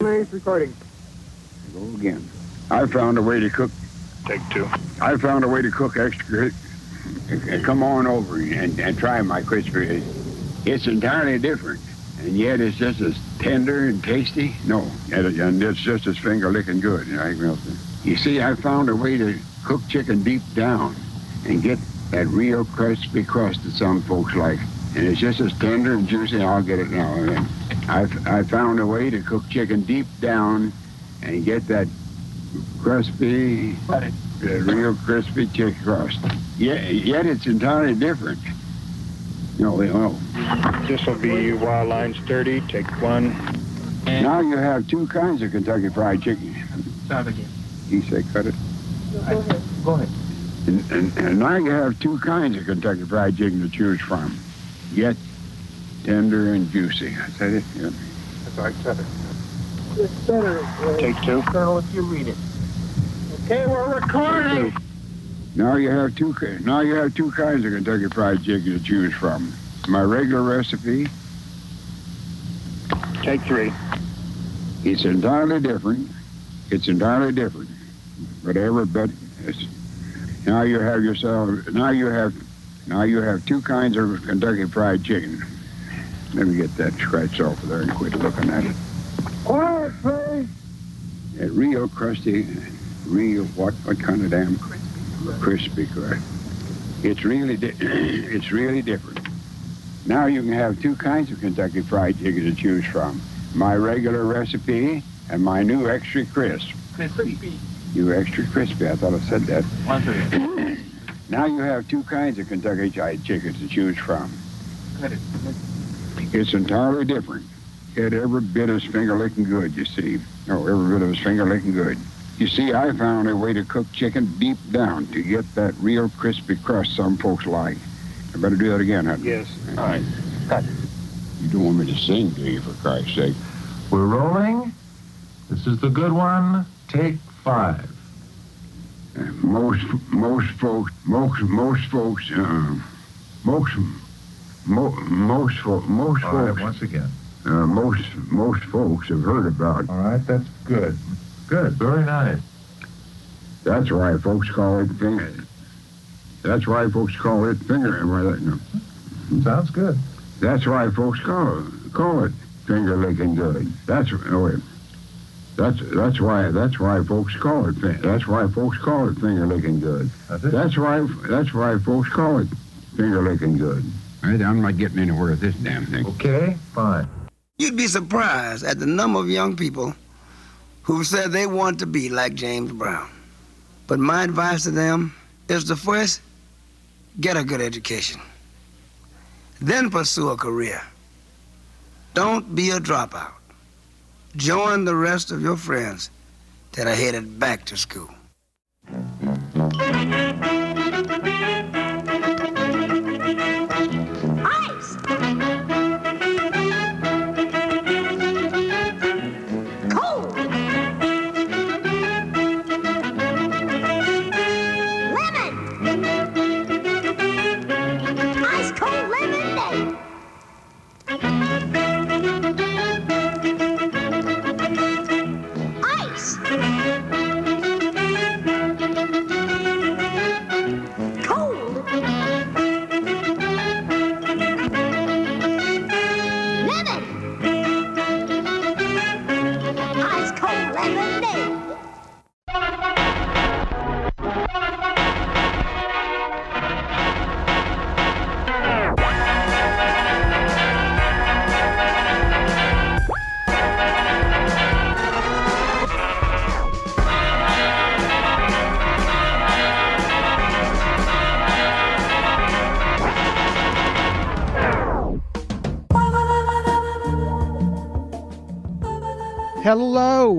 Nice recording. Go again. I found a way to cook. Take two. I found a way to cook extra. uh, Come on over and, and try my crispy. It's entirely different, and yet it's just as tender and tasty. No, and, it's just as finger licking good. Right, Wilson? You see, I found a way to cook chicken deep down and get that real crispy crust that some folks like, and it's just as tender and juicy. I'll get it now. I I found a way to cook chicken deep down and get that crispy, that real crispy chicken crust. Yet, yet it's entirely different. No, no. This will be wild lines 30. Take one. Now you have two kinds of Kentucky Fried Chicken. Start again. He said, cut it. Go ahead. And, and, and now you have two kinds of Kentucky Fried Chicken to choose from. Yet tender and juicy. I said it. Yeah. That's all right, seven. It's better, uh, Take two. Colonel, if you read it. Okay, we're recording. Now you have two. Now you have two kinds of Kentucky Fried Chicken to choose from. My regular recipe. Take three. It's entirely different. It's entirely different. Whatever, but it's, now you have yourself. Now you have. Now you have two kinds of Kentucky Fried Chicken. Let me get that scratch off of there and quit looking at it. Quiet, please. That real crusty, real what? What kind of damn crispy crust? It's really, di- it's really different. Now you can have two kinds of Kentucky Fried Chicken to choose from: my regular recipe and my new extra crisp. Crispy. You extra crispy. I thought I said that. One second. Now you have two kinds of Kentucky Fried Chicken to choose from. Cut it. It's entirely different. Yet every bit as finger licking good, you see. Oh, every bit of his finger licking good. You see, I found a way to cook chicken deep down to get that real crispy crust some folks like. I better do that again, huh? Yes. All right. Cut. You don't want me to sing, do you, for Christ's sake? We're rolling. This is the good one. Take five. Uh, most most folks most most folks uh, most mo, most fo- most All right, folks once again. uh, most most folks have heard about. All right, that's good. Good, very nice. That's why folks call it finger. That's why folks call it finger. no, Sounds good. That's why folks call it call it finger licking good. That's oh, wait. That's that's why that's why folks call it that's why folks call it finger licking good. That's it. That's why that's why folks call it finger licking good. I'm not getting anywhere with this damn thing. Okay, fine. You'd be surprised at the number of young people who said they want to be like James Brown. But my advice to them is to first get a good education, then pursue a career. Don't be a dropout. Join the rest of your friends that are headed back to school.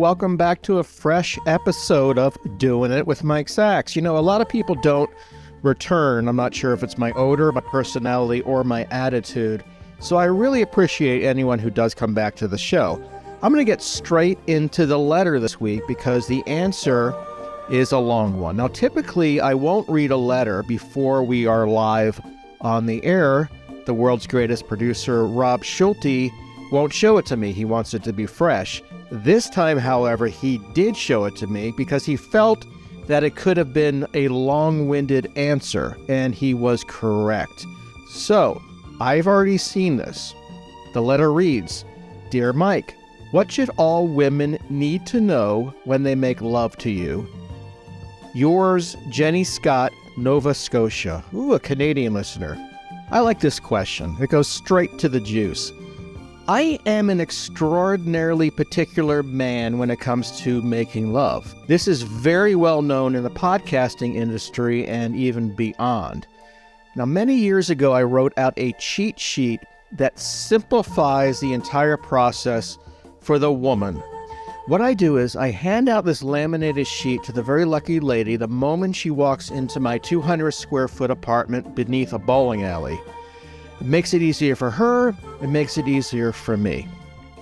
Welcome back to a fresh episode of Doing It with Mike Sacks. You know, a lot of people don't return. I'm not sure if it's my odor, my personality, or my attitude. So I really appreciate anyone who does come back to the show. I'm going to get straight into the letter this week because the answer is a long one. Now, typically, I won't read a letter before we are live on the air. The world's greatest producer, Rob Schulte, won't show it to me. He wants it to be fresh. This time, however, he did show it to me because he felt that it could have been a long winded answer, and he was correct. So, I've already seen this. The letter reads Dear Mike, what should all women need to know when they make love to you? Yours, Jenny Scott, Nova Scotia. Ooh, a Canadian listener. I like this question. It goes straight to the juice. I am an extraordinarily particular man when it comes to making love. This is very well known in the podcasting industry and even beyond. Now, many years ago, I wrote out a cheat sheet that simplifies the entire process for the woman. What I do is I hand out this laminated sheet to the very lucky lady the moment she walks into my 200 square foot apartment beneath a bowling alley. It makes it easier for her, it makes it easier for me.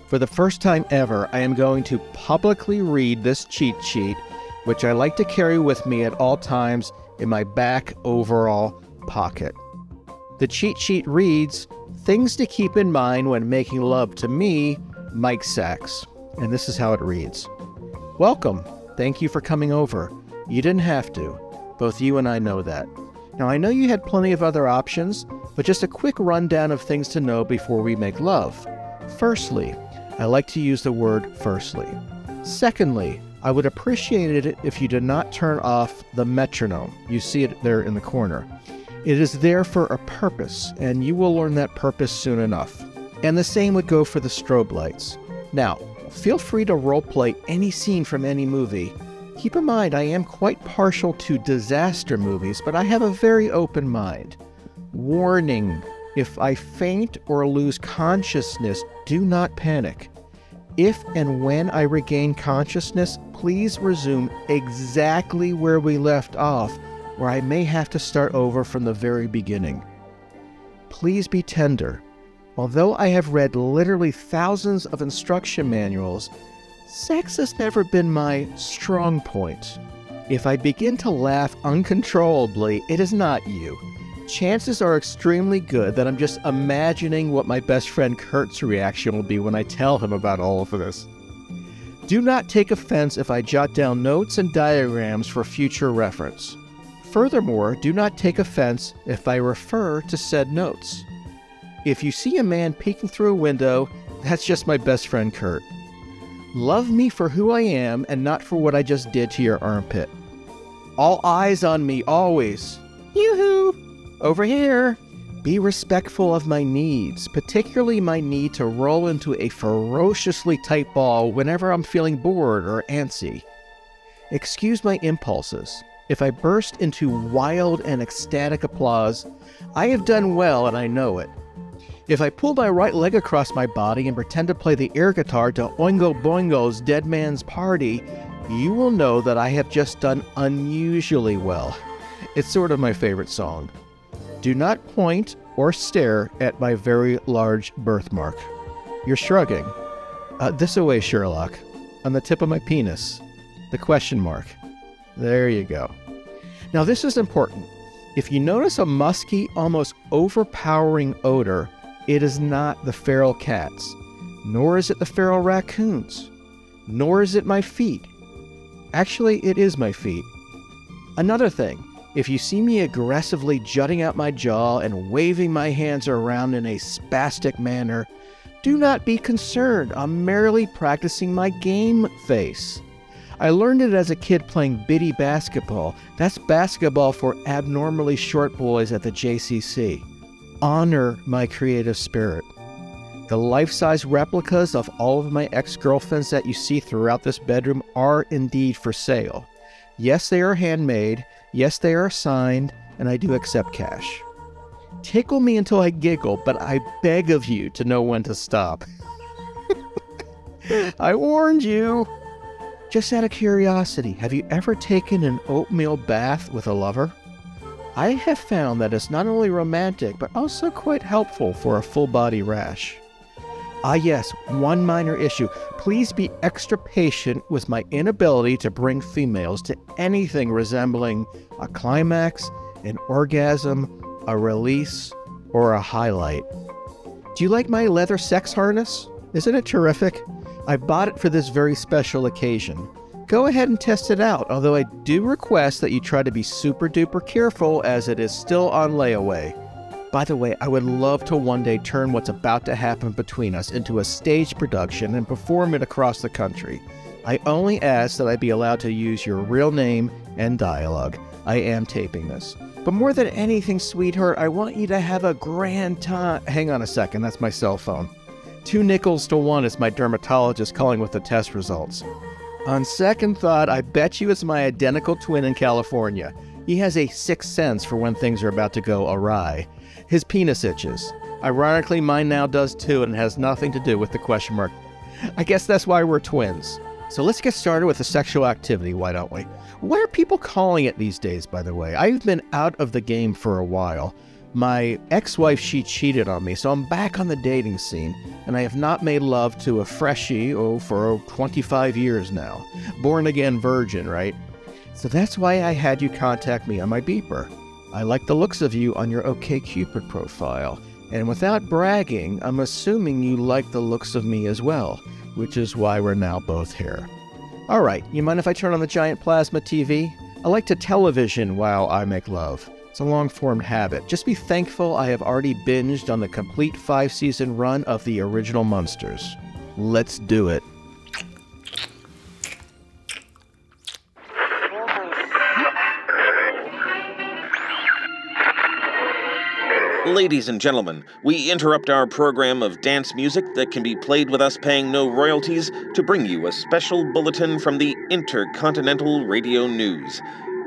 For the first time ever, I am going to publicly read this cheat sheet, which I like to carry with me at all times in my back overall pocket. The cheat sheet reads Things to keep in mind when making love to me, Mike Sacks. And this is how it reads Welcome. Thank you for coming over. You didn't have to. Both you and I know that. Now, I know you had plenty of other options, but just a quick rundown of things to know before we make love. Firstly, I like to use the word firstly. Secondly, I would appreciate it if you did not turn off the metronome. You see it there in the corner. It is there for a purpose, and you will learn that purpose soon enough. And the same would go for the strobe lights. Now, feel free to roleplay any scene from any movie. Keep in mind, I am quite partial to disaster movies, but I have a very open mind. Warning if I faint or lose consciousness, do not panic. If and when I regain consciousness, please resume exactly where we left off, or I may have to start over from the very beginning. Please be tender. Although I have read literally thousands of instruction manuals, sex has never been my strong point. If I begin to laugh uncontrollably, it is not you. Chances are extremely good that I'm just imagining what my best friend Kurt's reaction will be when I tell him about all of this. Do not take offense if I jot down notes and diagrams for future reference. Furthermore, do not take offense if I refer to said notes. If you see a man peeking through a window, that's just my best friend Kurt. Love me for who I am and not for what I just did to your armpit. All eyes on me always. Yoo-hoo! Over here. Be respectful of my needs, particularly my need to roll into a ferociously tight ball whenever I'm feeling bored or antsy. Excuse my impulses. If I burst into wild and ecstatic applause, I have done well and I know it. If I pull my right leg across my body and pretend to play the air guitar to Oingo Boingo's Dead Man's Party, you will know that I have just done unusually well. It's sort of my favorite song. Do not point or stare at my very large birthmark. You're shrugging. Uh, this away, Sherlock. On the tip of my penis. The question mark. There you go. Now, this is important. If you notice a musky, almost overpowering odor, it is not the feral cats, nor is it the feral raccoons, nor is it my feet. Actually, it is my feet. Another thing, if you see me aggressively jutting out my jaw and waving my hands around in a spastic manner, do not be concerned. I'm merely practicing my game face. I learned it as a kid playing biddy basketball. That's basketball for abnormally short boys at the JCC honor my creative spirit. The life size replicas of all of my ex girlfriends that you see throughout this bedroom are indeed for sale. Yes, they are handmade. Yes, they are signed, and I do accept cash. Tickle me until I giggle, but I beg of you to know when to stop. I warned you. Just out of curiosity, have you ever taken an oatmeal bath with a lover? I have found that it's not only romantic, but also quite helpful for a full body rash. Ah, yes, one minor issue. Please be extra patient with my inability to bring females to anything resembling a climax, an orgasm, a release, or a highlight. Do you like my leather sex harness? Isn't it terrific? I bought it for this very special occasion. Go ahead and test it out, although I do request that you try to be super duper careful as it is still on layaway. By the way, I would love to one day turn what's about to happen between us into a stage production and perform it across the country. I only ask that I be allowed to use your real name and dialogue. I am taping this. But more than anything, sweetheart, I want you to have a grand time. Hang on a second, that's my cell phone. Two nickels to one is my dermatologist calling with the test results. On second thought, I bet you it's my identical twin in California. He has a sixth sense for when things are about to go awry. His penis itches. Ironically, mine now does too, and has nothing to do with the question mark. I guess that's why we're twins. So let's get started with the sexual activity, why don't we? What are people calling it these days, by the way? I've been out of the game for a while. My ex wife, she cheated on me, so I'm back on the dating scene, and I have not made love to a freshie, oh, for 25 years now. Born again virgin, right? So that's why I had you contact me on my beeper. I like the looks of you on your OKCupid profile, and without bragging, I'm assuming you like the looks of me as well, which is why we're now both here. All right, you mind if I turn on the giant plasma TV? I like to television while I make love. It's a long formed habit. Just be thankful I have already binged on the complete five season run of the original Munsters. Let's do it. Ladies and gentlemen, we interrupt our program of dance music that can be played with us paying no royalties to bring you a special bulletin from the Intercontinental Radio News.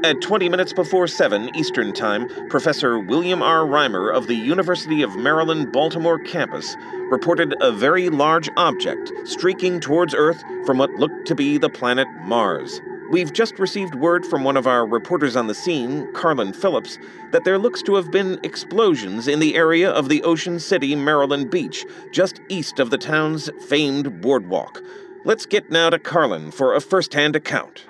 At 20 minutes before 7 Eastern Time, Professor William R. Reimer of the University of Maryland Baltimore campus reported a very large object streaking towards Earth from what looked to be the planet Mars. We've just received word from one of our reporters on the scene, Carlin Phillips, that there looks to have been explosions in the area of the Ocean City, Maryland beach, just east of the town's famed boardwalk. Let's get now to Carlin for a first hand account.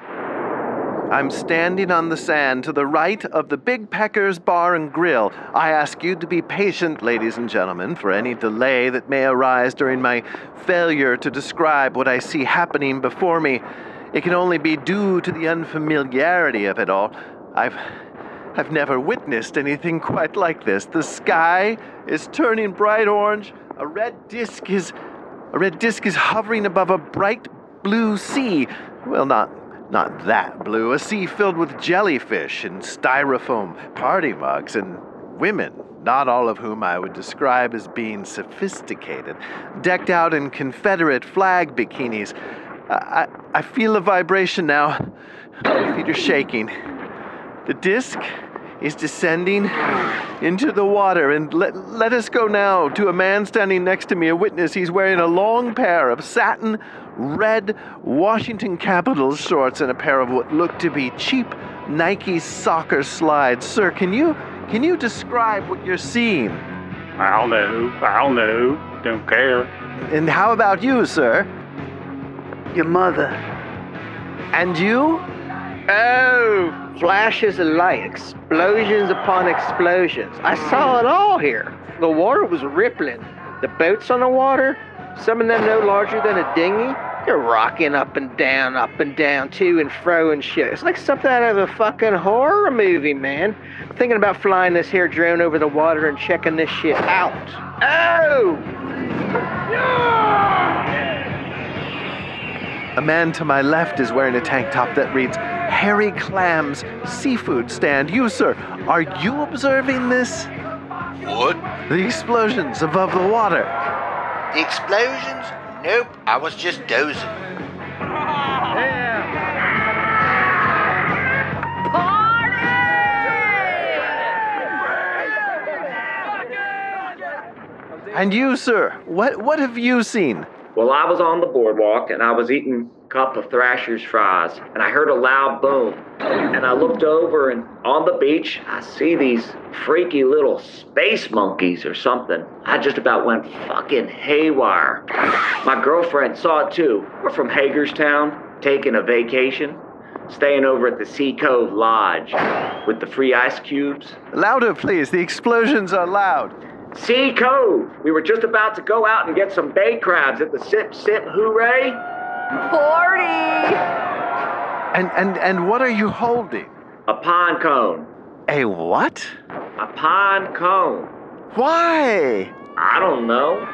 I'm standing on the sand to the right of the Big Peckers Bar and Grill. I ask you to be patient, ladies and gentlemen, for any delay that may arise during my failure to describe what I see happening before me. It can only be due to the unfamiliarity of it all. I've I've never witnessed anything quite like this. The sky is turning bright orange. A red disk is a red disk is hovering above a bright blue sea. Well, not not that blue, a sea filled with jellyfish and styrofoam party mugs and women, not all of whom I would describe as being sophisticated, decked out in Confederate flag bikinis. I, I feel a vibration now. My feet are shaking. The disc is descending into the water. And let, let us go now to a man standing next to me, a witness. He's wearing a long pair of satin red Washington Capitals shorts and a pair of what look to be cheap Nike soccer slides. Sir, can you can you describe what you're seeing? I'll know. I'll know. Don't care. And how about you, sir? Your mother. And you? Oh, flashes of light, explosions upon explosions. I saw it all here. The water was rippling. The boats on the water, some of them no larger than a dinghy, they're rocking up and down, up and down, to and fro and shit. It's like something out of a fucking horror movie, man. I'm thinking about flying this here drone over the water and checking this shit out. Oh! A man to my left is wearing a tank top that reads Harry Clam's Seafood Stand. You, sir, are you observing this? What? The explosions above the water. The explosions? Nope, I was just dozing. And you, sir, what, what have you seen? Well, I was on the boardwalk and I was eating a cup of Thrasher's fries and I heard a loud boom. And I looked over and on the beach I see these freaky little space monkeys or something. I just about went fucking haywire. My girlfriend saw it too. We're from Hagerstown, taking a vacation, staying over at the Sea Cove Lodge with the free ice cubes. Louder, please. The explosions are loud. Sea Cove. We were just about to go out and get some bay crabs at the Sip Sip Hooray. Party! And and and what are you holding? A pine cone. A what? A pine cone. Why? I don't know.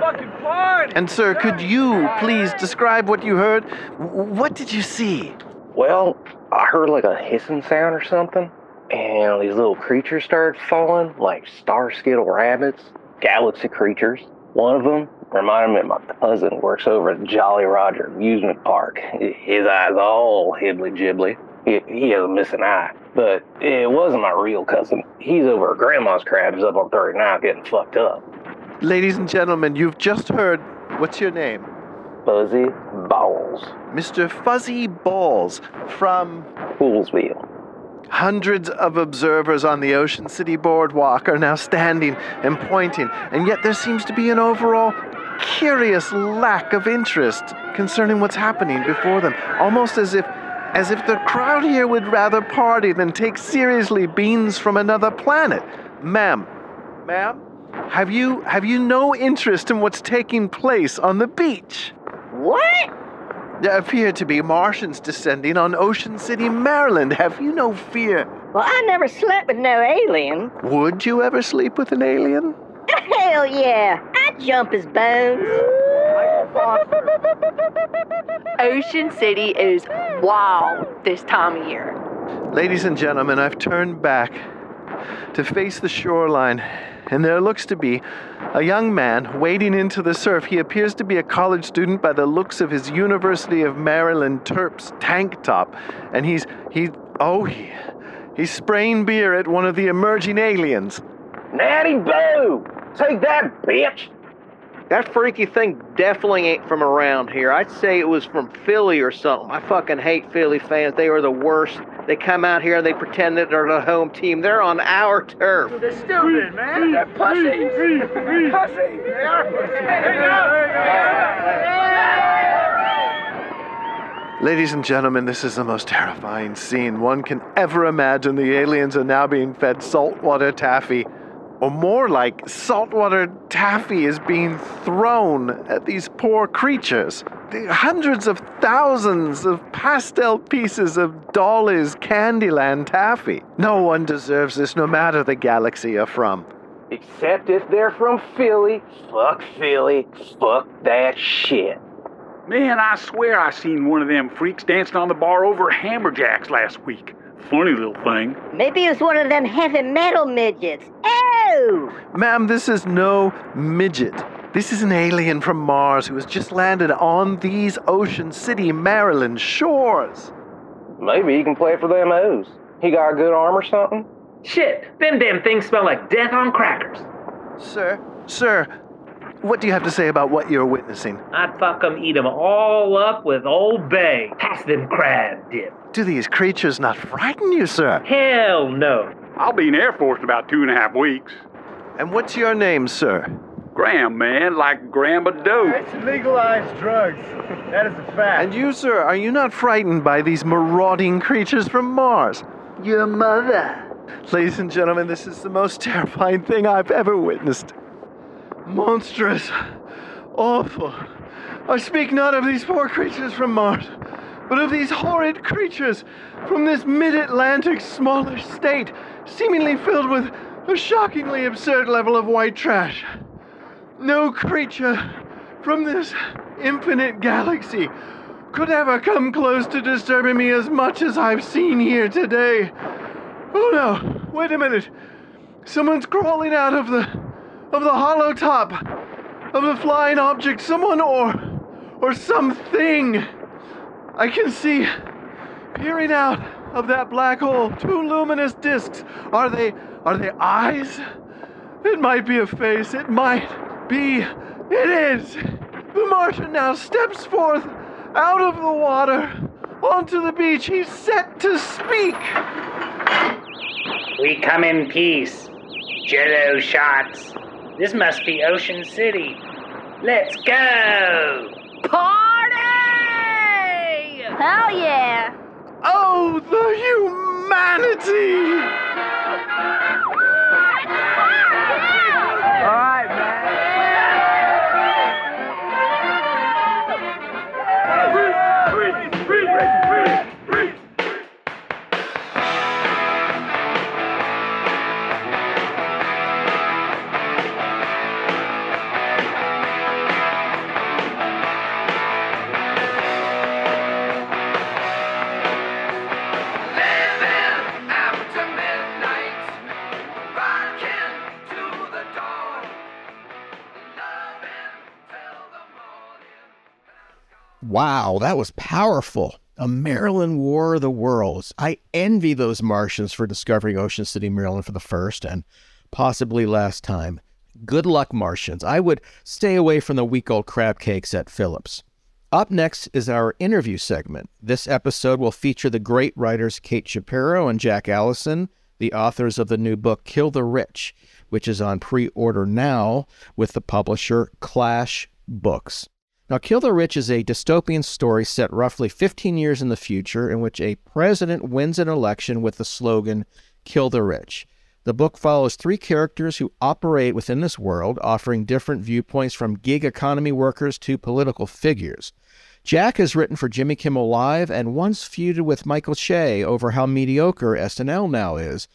Fucking party! And sir, could you please describe what you heard? What did you see? Well, I heard like a hissing sound or something, and these little creatures started falling, like star skittle rabbits, galaxy creatures. One of them reminded me of my cousin works over at Jolly Roger Amusement Park. His eyes all hibbly jibbly. He, he has a missing eye, but it wasn't my real cousin. He's over at Grandma's Crabs up on 39th getting fucked up. Ladies and gentlemen, you've just heard. What's your name? Fuzzy Balls. Mr. Fuzzy Balls from Poolesville. Hundreds of observers on the Ocean City boardwalk are now standing and pointing, and yet there seems to be an overall curious lack of interest concerning what's happening before them, almost as if as if the crowd here would rather party than take seriously beings from another planet. Ma'am, ma'am, have you have you no interest in what's taking place on the beach? What? There appear to be Martians descending on Ocean City, Maryland. Have you no fear? Well, I never slept with no alien. Would you ever sleep with an alien? Hell yeah! I'd jump his bones. Ocean City is wild this time of year. Ladies and gentlemen, I've turned back to face the shoreline, and there looks to be a young man wading into the surf. He appears to be a college student by the looks of his University of Maryland Terps tank top, and he's he oh he he's spraying beer at one of the emerging aliens. Natty Boh! Take that, bitch! That freaky thing definitely ain't from around here. I'd say it was from Philly or something. I fucking hate Philly fans. They are the worst. They come out here and they pretend that they're the home team. They're on our turf. They're stupid, man. They're pussies. Pussies. They are Ladies and gentlemen, this is the most terrifying scene one can ever imagine. The aliens are now being fed saltwater taffy. Or more like, saltwater taffy is being thrown at these poor creatures. The hundreds of thousands of pastel pieces of Dolle's Candyland taffy. No one deserves this, no matter the galaxy you're from. Except if they're from Philly. Fuck Philly. Fuck that shit. Man, I swear I seen one of them freaks dancing on the bar over Hammerjacks last week. Funny little thing. Maybe it was one of them heavy metal midgets. Oh! Ma'am, this is no midget. This is an alien from Mars who has just landed on these Ocean City, Maryland shores. Maybe he can play for them O's. He got a good arm or something? Shit, them damn things smell like death on crackers. Sir, sir, what do you have to say about what you're witnessing? I'd fuck 'em, eat 'em all up with Old Bay. Pass them crab dip. Do these creatures not frighten you, sir? Hell no. I'll be in Air Force in about two and a half weeks. And what's your name, sir? Graham, man, like Grandma a dope. It's legalized drugs. That is a fact. And you, sir, are you not frightened by these marauding creatures from Mars? Your mother. Ladies and gentlemen, this is the most terrifying thing I've ever witnessed. Monstrous. Awful. I speak not of these poor creatures from Mars, but of these horrid creatures from this mid Atlantic smallish state, seemingly filled with a shockingly absurd level of white trash. No creature from this infinite galaxy could ever come close to disturbing me as much as I've seen here today. Oh no, wait a minute. Someone's crawling out of the of the hollow top of the flying object. Someone or or something. I can see peering out of that black hole two luminous discs. Are they are they eyes? It might be a face. It might be. It is. The Martian now steps forth out of the water onto the beach. He's set to speak. We come in peace. Jello shots. This must be Ocean City. Let's go! Party! Hell yeah! Oh, the humanity! All right, Wow, that was powerful. A Maryland War of the Worlds. I envy those Martians for discovering Ocean City, Maryland for the first and possibly last time. Good luck, Martians. I would stay away from the week old crab cakes at Phillips. Up next is our interview segment. This episode will feature the great writers Kate Shapiro and Jack Allison, the authors of the new book Kill the Rich, which is on pre order now with the publisher Clash Books. Now, Kill the Rich is a dystopian story set roughly 15 years in the future in which a president wins an election with the slogan, Kill the Rich. The book follows three characters who operate within this world, offering different viewpoints from gig economy workers to political figures. Jack has written for Jimmy Kimmel Live and once feuded with Michael Che over how mediocre SNL now is.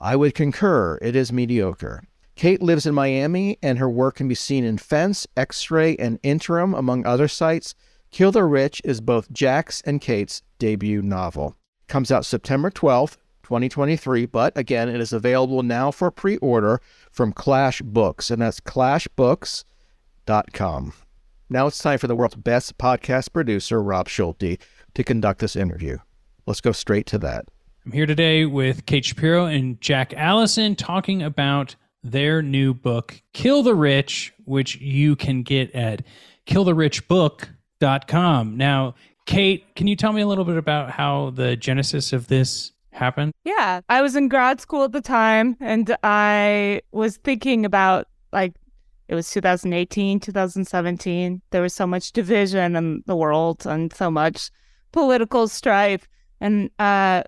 I would concur, it is mediocre. Kate lives in Miami, and her work can be seen in Fence, X Ray, and Interim, among other sites. Kill the Rich is both Jack's and Kate's debut novel. Comes out September 12th, 2023, but again, it is available now for pre order from Clash Books, and that's clashbooks.com. Now it's time for the world's best podcast producer, Rob Schulte, to conduct this interview. Let's go straight to that. I'm here today with Kate Shapiro and Jack Allison talking about their new book, Kill the Rich, which you can get at killtherichbook.com. Now, Kate, can you tell me a little bit about how the genesis of this happened? Yeah, I was in grad school at the time and I was thinking about like it was 2018, 2017. There was so much division in the world and so much political strife and uh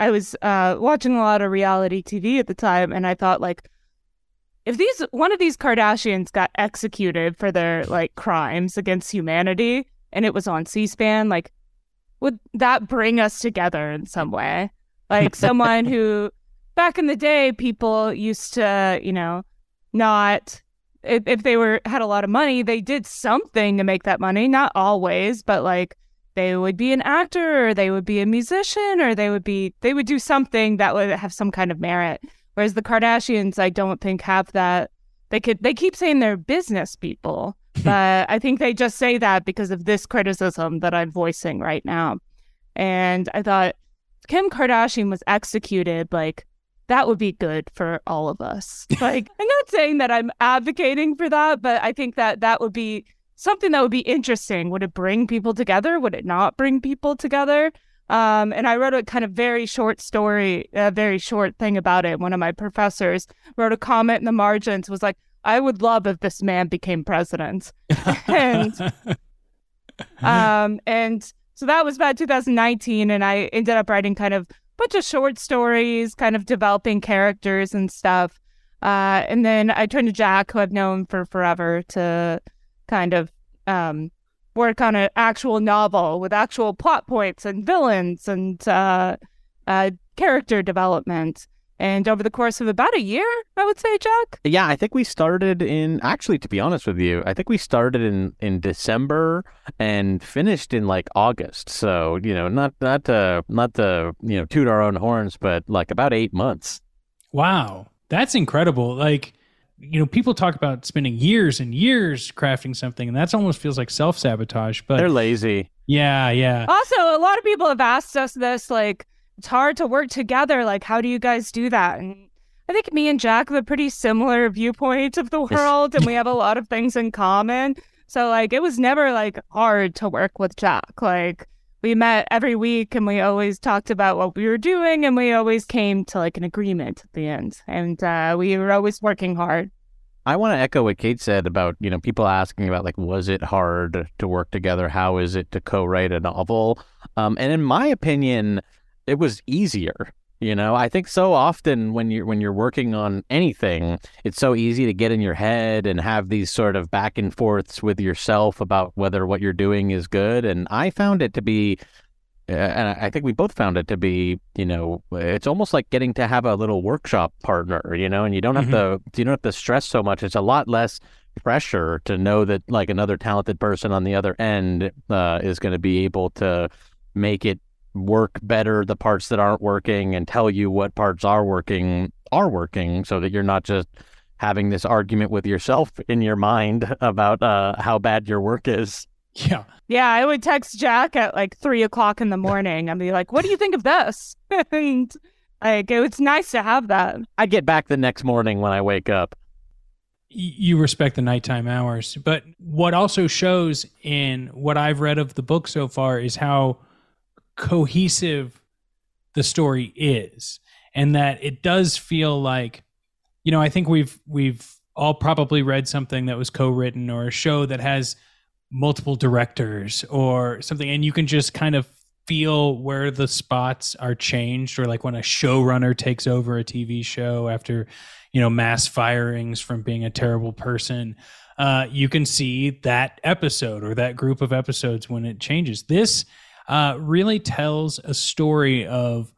I was uh watching a lot of reality TV at the time and I thought like if these one of these Kardashians got executed for their like crimes against humanity and it was on C-SPAN, like would that bring us together in some way? Like someone who back in the day people used to, you know, not if, if they were had a lot of money, they did something to make that money, not always, but like they would be an actor or they would be a musician or they would be they would do something that would have some kind of merit. Whereas the Kardashians, I don't think have that. They could they keep saying they're business people, but I think they just say that because of this criticism that I'm voicing right now. And I thought Kim Kardashian was executed, like that would be good for all of us. Like I'm not saying that I'm advocating for that, but I think that that would be something that would be interesting. Would it bring people together? Would it not bring people together? Um, and I wrote a kind of very short story, a very short thing about it. One of my professors wrote a comment in the margins, was like, I would love if this man became president. and um, and so that was about 2019, and I ended up writing kind of a bunch of short stories, kind of developing characters and stuff. Uh, and then I turned to Jack, who I've known for forever, to kind of um, work on an actual novel with actual plot points and villains and uh, uh, character development. And over the course of about a year, I would say, Jack. Yeah, I think we started in actually to be honest with you, I think we started in in December and finished in like August. So, you know, not not to not to, you know, toot our own horns, but like about 8 months. Wow. That's incredible. Like you know, people talk about spending years and years crafting something, and that almost feels like self sabotage. But they're lazy. Yeah, yeah. Also, a lot of people have asked us this, like, it's hard to work together. Like, how do you guys do that? And I think me and Jack have a pretty similar viewpoint of the world, and we have a lot of things in common. So like, it was never like hard to work with Jack. Like, we met every week, and we always talked about what we were doing, and we always came to like an agreement at the end. And uh, we were always working hard. I want to echo what Kate said about, you know, people asking about like, was it hard to work together? How is it to co-write a novel? Um, and in my opinion, it was easier. You know, I think so often when you're when you're working on anything, it's so easy to get in your head and have these sort of back and forths with yourself about whether what you're doing is good. And I found it to be and I think we both found it to be, you know, it's almost like getting to have a little workshop partner, you know, and you don't have mm-hmm. to you don't have to stress so much. It's a lot less pressure to know that like another talented person on the other end uh, is going to be able to make it work better the parts that aren't working and tell you what parts are working are working so that you're not just having this argument with yourself in your mind about uh, how bad your work is. Yeah. Yeah, I would text Jack at like three o'clock in the morning and be like, "What do you think of this?" and like, it's nice to have that. I get back the next morning when I wake up. You respect the nighttime hours, but what also shows in what I've read of the book so far is how cohesive the story is, and that it does feel like, you know, I think we've we've all probably read something that was co-written or a show that has multiple directors or something and you can just kind of feel where the spots are changed or like when a showrunner takes over a TV show after you know mass firings from being a terrible person uh, you can see that episode or that group of episodes when it changes. This uh, really tells a story of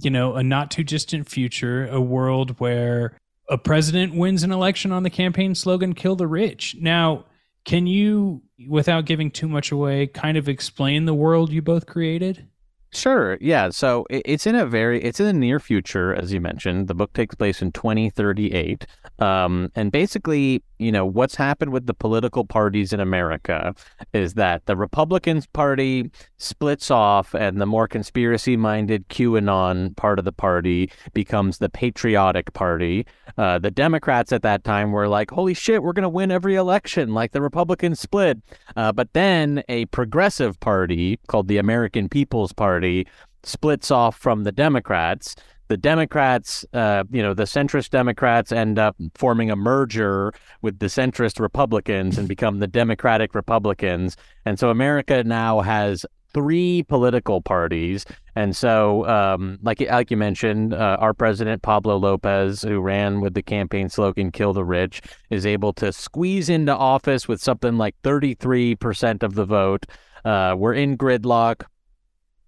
you know a not too distant future a world where a president wins an election on the campaign slogan kill the rich now can you, without giving too much away, kind of explain the world you both created? Sure. Yeah. So it's in a very, it's in the near future, as you mentioned. The book takes place in 2038. Um, and basically, you know, what's happened with the political parties in America is that the Republicans Party splits off and the more conspiracy minded QAnon part of the party becomes the Patriotic Party. Uh, the Democrats at that time were like, holy shit, we're going to win every election, like the Republicans split. Uh, but then a progressive party called the American People's Party splits off from the Democrats the Democrats, uh, you know, the centrist Democrats end up forming a merger with the centrist Republicans and become the Democratic Republicans. And so America now has three political parties. And so, um, like like you mentioned, uh, our president Pablo Lopez, who ran with the campaign slogan "Kill the Rich," is able to squeeze into office with something like 33 percent of the vote. Uh, we're in gridlock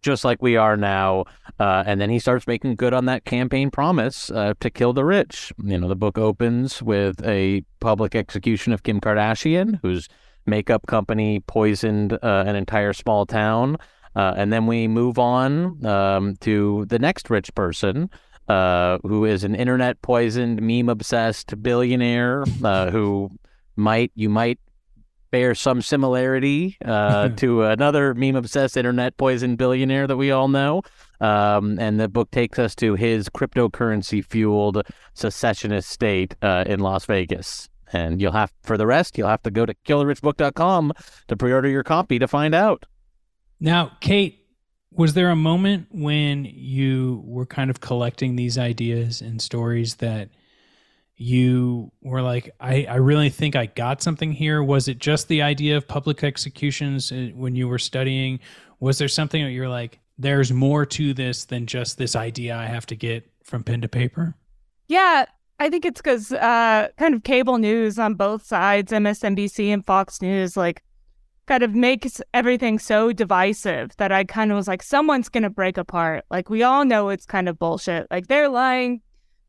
just like we are now. Uh, and then he starts making good on that campaign promise uh, to kill the rich. You know, the book opens with a public execution of Kim Kardashian, whose makeup company poisoned uh, an entire small town. Uh, and then we move on um, to the next rich person, uh, who is an internet poisoned, meme obsessed billionaire uh, who might you might bear some similarity uh, to another meme obsessed internet poison billionaire that we all know. Um, and the book takes us to his cryptocurrency fueled secessionist state uh, in Las Vegas. And you'll have, for the rest, you'll have to go to killtherichbook.com to pre order your copy to find out. Now, Kate, was there a moment when you were kind of collecting these ideas and stories that you were like, I, I really think I got something here? Was it just the idea of public executions uh, when you were studying? Was there something that you're like, there's more to this than just this idea I have to get from pen to paper? Yeah, I think it's because uh, kind of cable news on both sides, MSNBC and Fox News, like kind of makes everything so divisive that I kind of was like, someone's going to break apart. Like, we all know it's kind of bullshit. Like, they're lying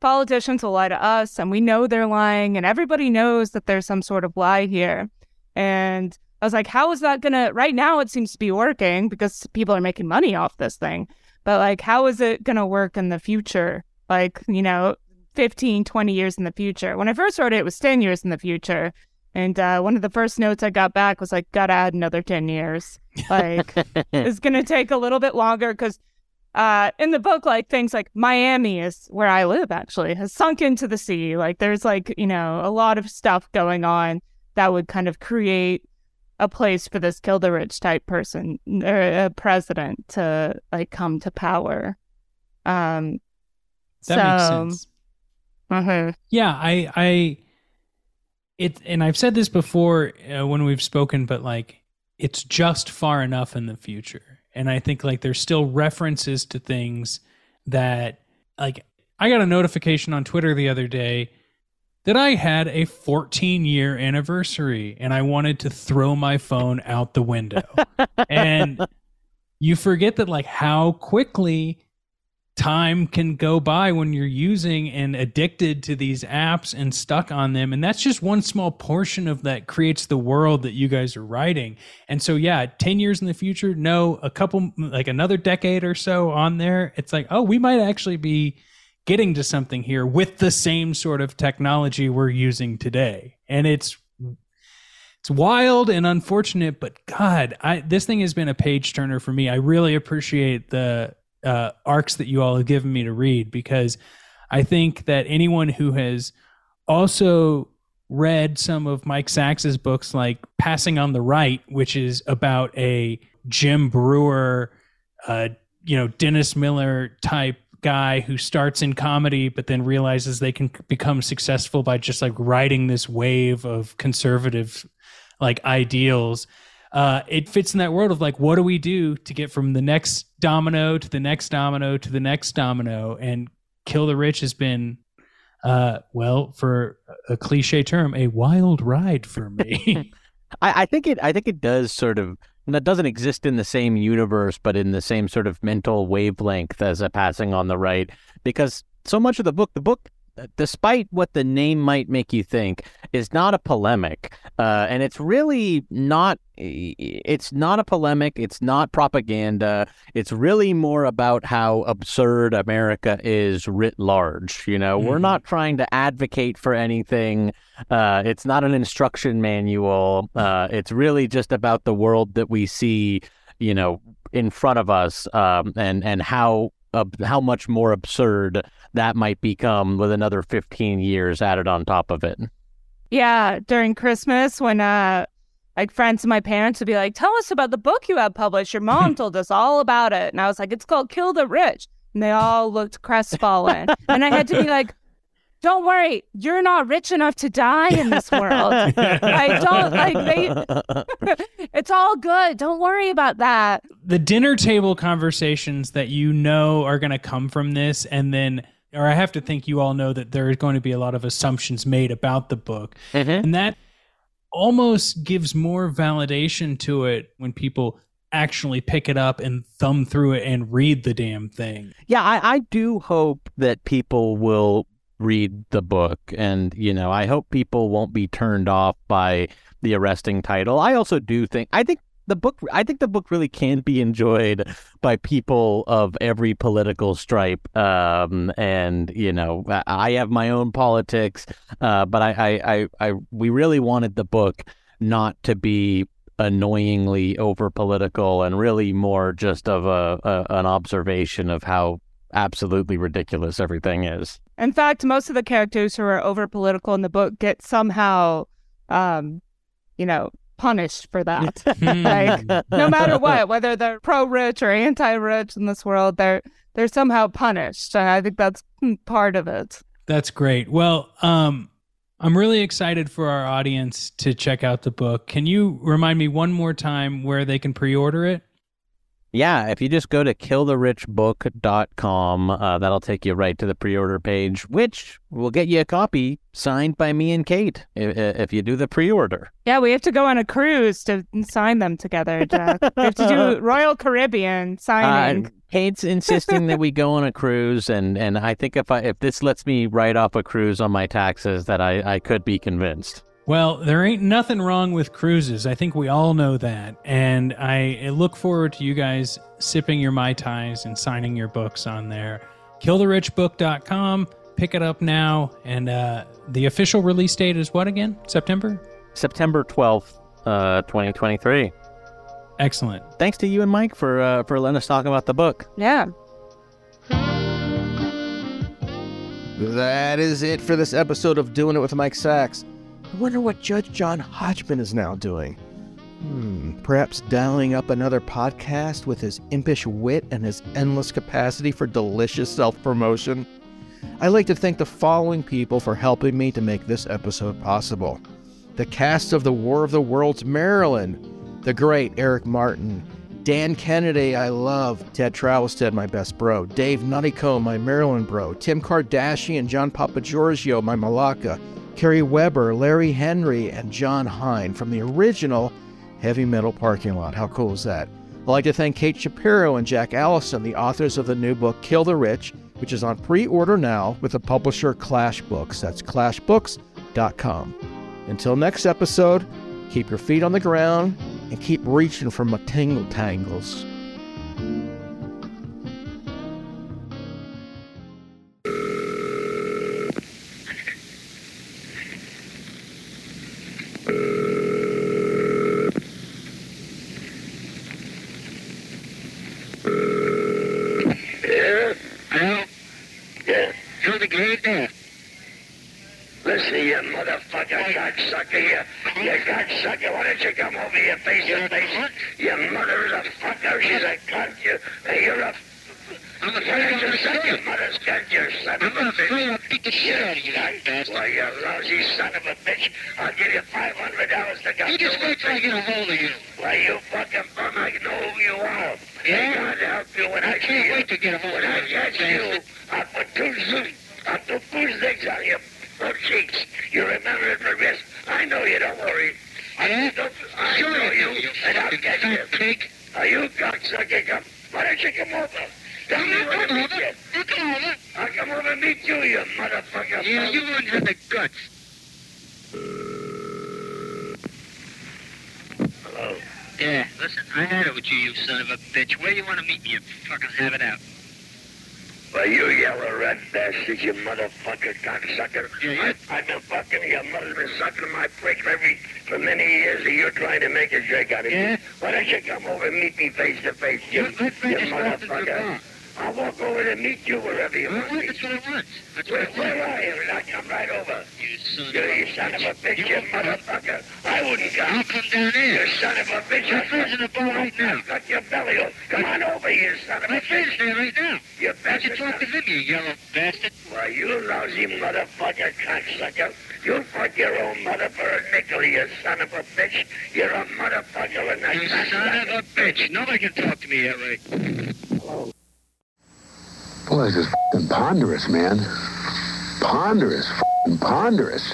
politicians will lie to us and we know they're lying and everybody knows that there's some sort of lie here. And I was like, how is that gonna right now it seems to be working because people are making money off this thing. But like how is it gonna work in the future? Like, you know, 15, 20 years in the future. When I first wrote it, it was 10 years in the future. And uh, one of the first notes I got back was like, gotta add another 10 years. Like, it's gonna take a little bit longer because uh, in the book, like things like Miami is where I live actually has sunk into the sea. Like there's like you know a lot of stuff going on that would kind of create a place for this kill the rich type person or a president to like come to power. Um, That so, makes sense. uh-huh. Yeah, I, I, it, and I've said this before uh, when we've spoken, but like, it's just far enough in the future, and I think like there's still references to things that, like, I got a notification on Twitter the other day that I had a 14 year anniversary, and I wanted to throw my phone out the window, and you forget that like how quickly time can go by when you're using and addicted to these apps and stuck on them. And that's just one small portion of that creates the world that you guys are writing. And so yeah 10 years in the future no a couple like another decade or so on there it's like oh we might actually be getting to something here with the same sort of technology we're using today. And it's it's wild and unfortunate but god i this thing has been a page turner for me. I really appreciate the uh, arcs that you all have given me to read because I think that anyone who has also read some of Mike Sacks's books, like Passing on the Right, which is about a Jim Breuer, uh, you know, Dennis Miller type guy who starts in comedy but then realizes they can become successful by just like riding this wave of conservative like ideals uh, it fits in that world of like, what do we do to get from the next domino to the next domino to the next domino? And Kill the Rich has been, uh, well, for a cliche term, a wild ride for me. I, I think it. I think it does sort of. That doesn't exist in the same universe, but in the same sort of mental wavelength as a passing on the right, because so much of the book, the book despite what the name might make you think, is not a polemic, uh, and it's really not. It's not a polemic. It's not propaganda. It's really more about how absurd America is writ large. You know, mm-hmm. we're not trying to advocate for anything. Uh, it's not an instruction manual. Uh, it's really just about the world that we see. You know, in front of us, um, and and how uh, how much more absurd that might become with another 15 years added on top of it. Yeah, during Christmas when uh like friends of my parents would be like, "Tell us about the book you have published. Your mom told us all about it." And I was like, "It's called Kill the Rich." And they all looked crestfallen. and I had to be like, don't worry, you're not rich enough to die in this world. I don't like they It's all good. Don't worry about that. The dinner table conversations that you know are going to come from this and then or I have to think you all know that there is going to be a lot of assumptions made about the book. Mm-hmm. And that almost gives more validation to it when people actually pick it up and thumb through it and read the damn thing. Yeah, I, I do hope that people will read the book and you know i hope people won't be turned off by the arresting title i also do think i think the book i think the book really can be enjoyed by people of every political stripe um, and you know i have my own politics uh, but I, I i i we really wanted the book not to be annoyingly over political and really more just of a, a an observation of how absolutely ridiculous everything is. In fact, most of the characters who are over political in the book get somehow, um, you know, punished for that. like, no matter what, whether they're pro-rich or anti-rich in this world, they're they're somehow punished. And I think that's part of it. That's great. Well, um, I'm really excited for our audience to check out the book. Can you remind me one more time where they can pre-order it? Yeah, if you just go to killtherichbook.com, uh, that'll take you right to the pre-order page, which will get you a copy signed by me and Kate if, if you do the pre-order. Yeah, we have to go on a cruise to sign them together, Jack. we have to do Royal Caribbean signing. Uh, Kate's insisting that we go on a cruise, and, and I think if I if this lets me write off a cruise on my taxes, that I, I could be convinced. Well, there ain't nothing wrong with cruises. I think we all know that. And I look forward to you guys sipping your Mai Tais and signing your books on there. KillTheRichBook.com. Pick it up now. And uh, the official release date is what again? September? September 12th, uh, 2023. Excellent. Thanks to you and Mike for, uh, for letting us talk about the book. Yeah. That is it for this episode of Doing It with Mike Sacks. I wonder what Judge John Hodgman is now doing. Hmm, perhaps dialing up another podcast with his impish wit and his endless capacity for delicious self promotion? I'd like to thank the following people for helping me to make this episode possible the cast of The War of the Worlds Maryland, the great Eric Martin, Dan Kennedy, I love. Ted Trowelstead, my best bro. Dave Nuttycombe, my Maryland bro. Tim Kardashian, and John Papagiorgio, my Malacca. Kerry Weber, Larry Henry, and John Heyn from the original Heavy Metal Parking Lot. How cool is that? I'd like to thank Kate Shapiro and Jack Allison, the authors of the new book Kill the Rich, which is on pre order now with the publisher Clash Books. That's clashbooks.com. Until next episode, keep your feet on the ground and keep reaching for my tingle tangles. Yeah, well, yeah, through the gate there. Listen, you motherfucker, cocksucker, you, you cocksucker, why don't you come over here face to face? Your mother is a fucker, she's a cunt, you, hey, you're a... I'm a cunt, your mother's cunt, you son of a bitch. I'll beat the shit out of you, that bastard. Why, you lousy son of a bitch, I'll give you $500 to come You just wait till I get a hold of you. Why, you fucking bum, I know who you are. Yeah? God help you when I, I can't wait to get a hold of you. When I catch you, I'll put two, I'll put two things on you. Oh, cheeks. You remember it for this? I know you, don't worry. I, don't, I sure know you, you and I'll get you. Pig. Are you cocksucker? Come. Why don't you come over? Tell me where to meet you. I'll come over. I'll come over and meet you, you motherfucker. Yeah, you wouldn't have the guts. Hello? Yeah, listen, I had it with you, you son of a bitch. Where do you want to meet me and fucking have it out? Well, you yellow red bastard, you motherfucker, cocksucker. Yeah, I, I've been fucking, your mother's been sucking my prick every, for many years, and you're trying to make a drink out of Yeah? me. Why don't you come over and meet me face to face, you, you make this walk into the motherfucker? I'll walk over to meet you wherever you want me. That's what I want. That's Where, what I where are you? And I'll come right over. You son You, of a you son of a bitch, you motherfucker. I wouldn't come. I'll come down here. You son of a bitch. My friend's in the bar right now. I've got your belly. Oh, Come on over, here, son of a My bitch. friend's there right now. You Why don't you bastard. talk to him, you yellow bastard? Why, you lousy motherfucker, cocksucker. You'll fuck your own mother for a nickel, you son of a bitch. You're a motherfucker and a You son of a bitch. Nobody can talk to me that way. Boy, this is f***ing ponderous, man. Ponderous, f***ing ponderous.